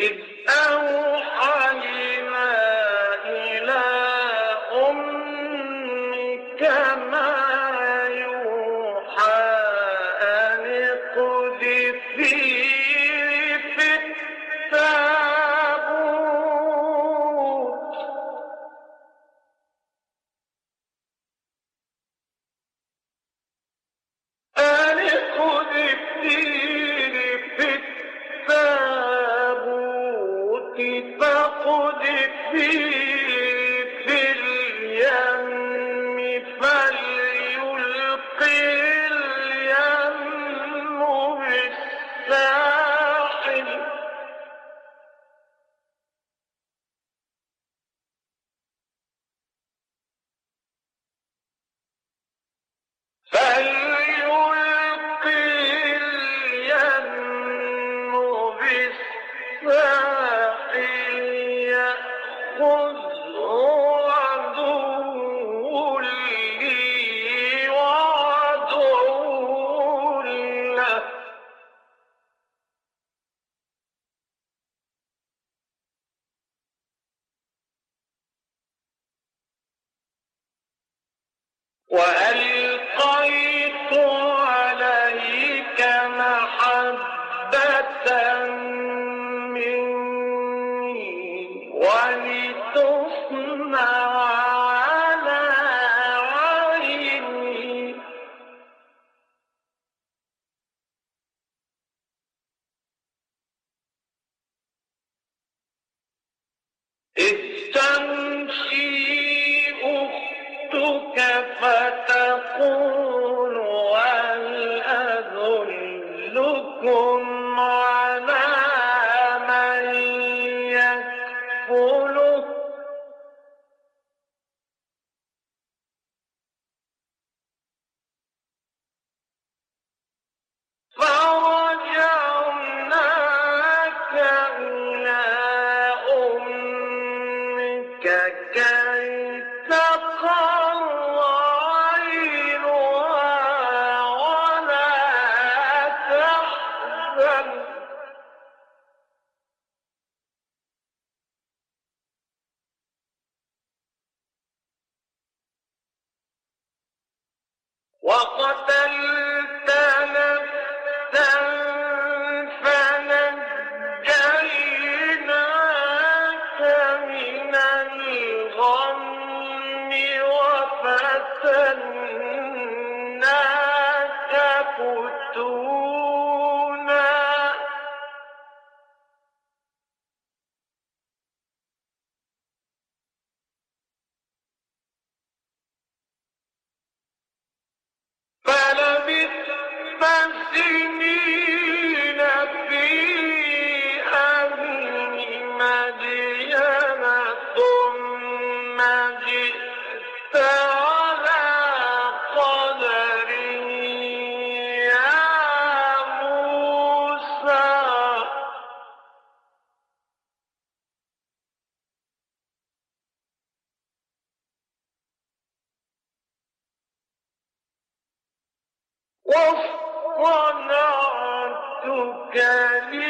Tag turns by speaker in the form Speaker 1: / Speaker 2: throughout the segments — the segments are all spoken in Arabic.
Speaker 1: If يقول وقتل واصطنعتك لي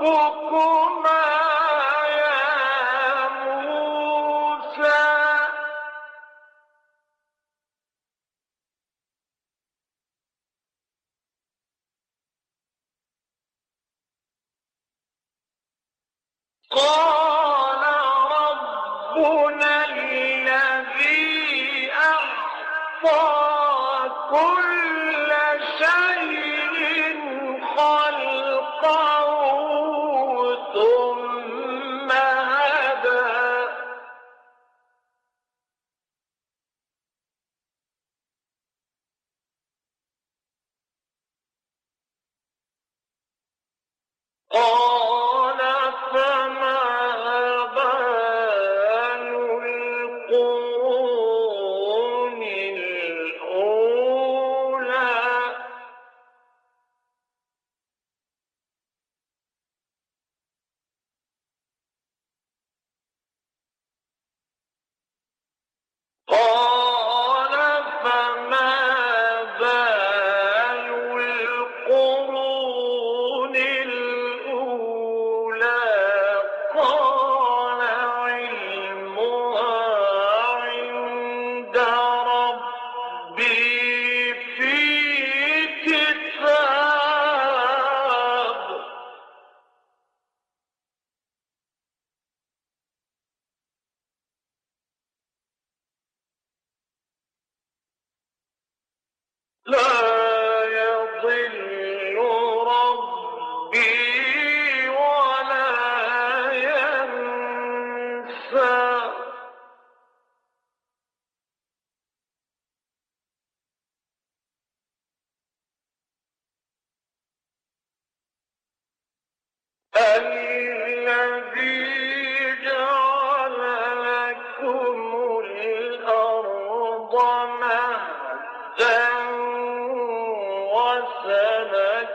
Speaker 1: ربكما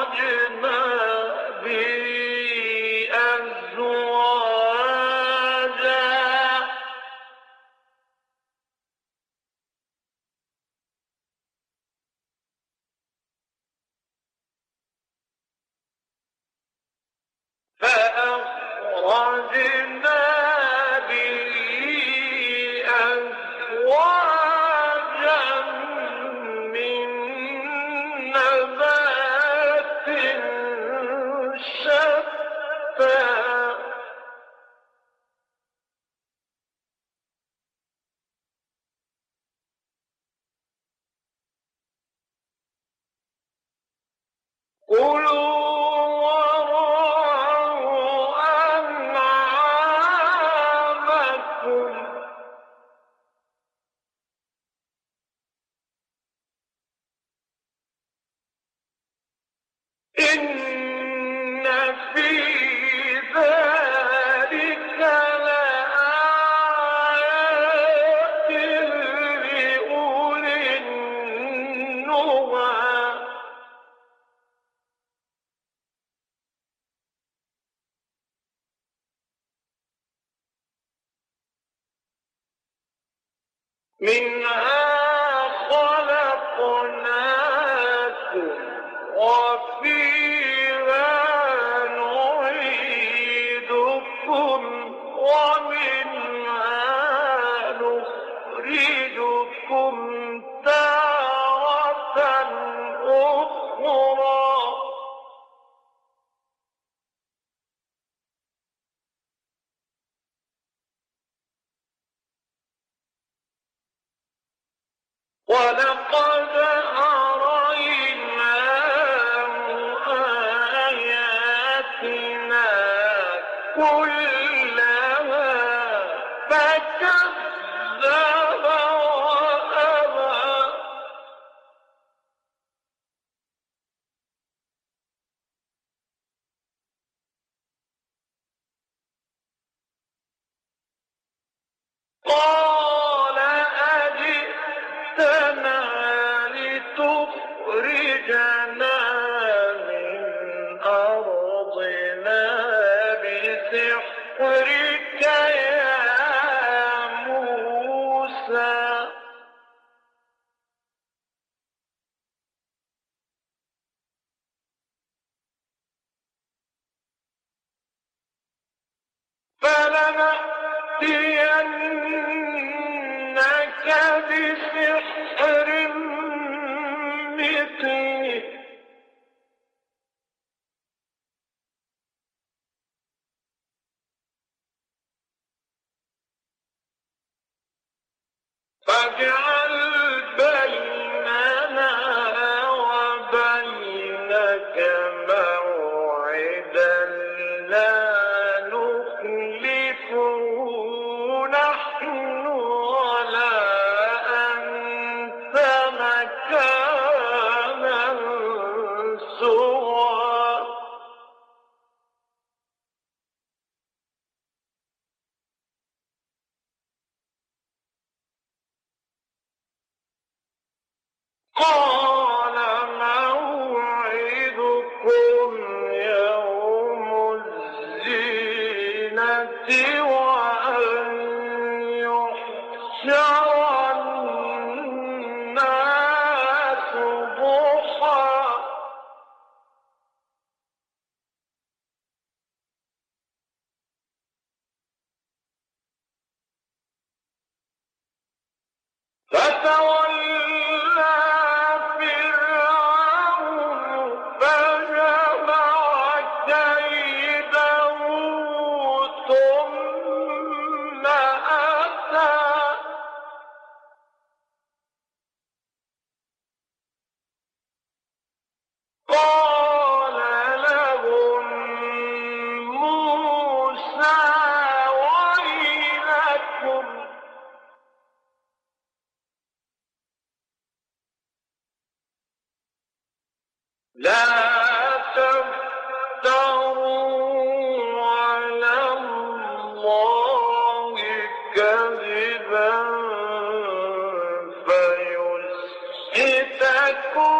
Speaker 1: Fatih شتى فلنأتينك بسحر مثله فاجعل بيننا وبينك الزينة كذبا فيسكتكم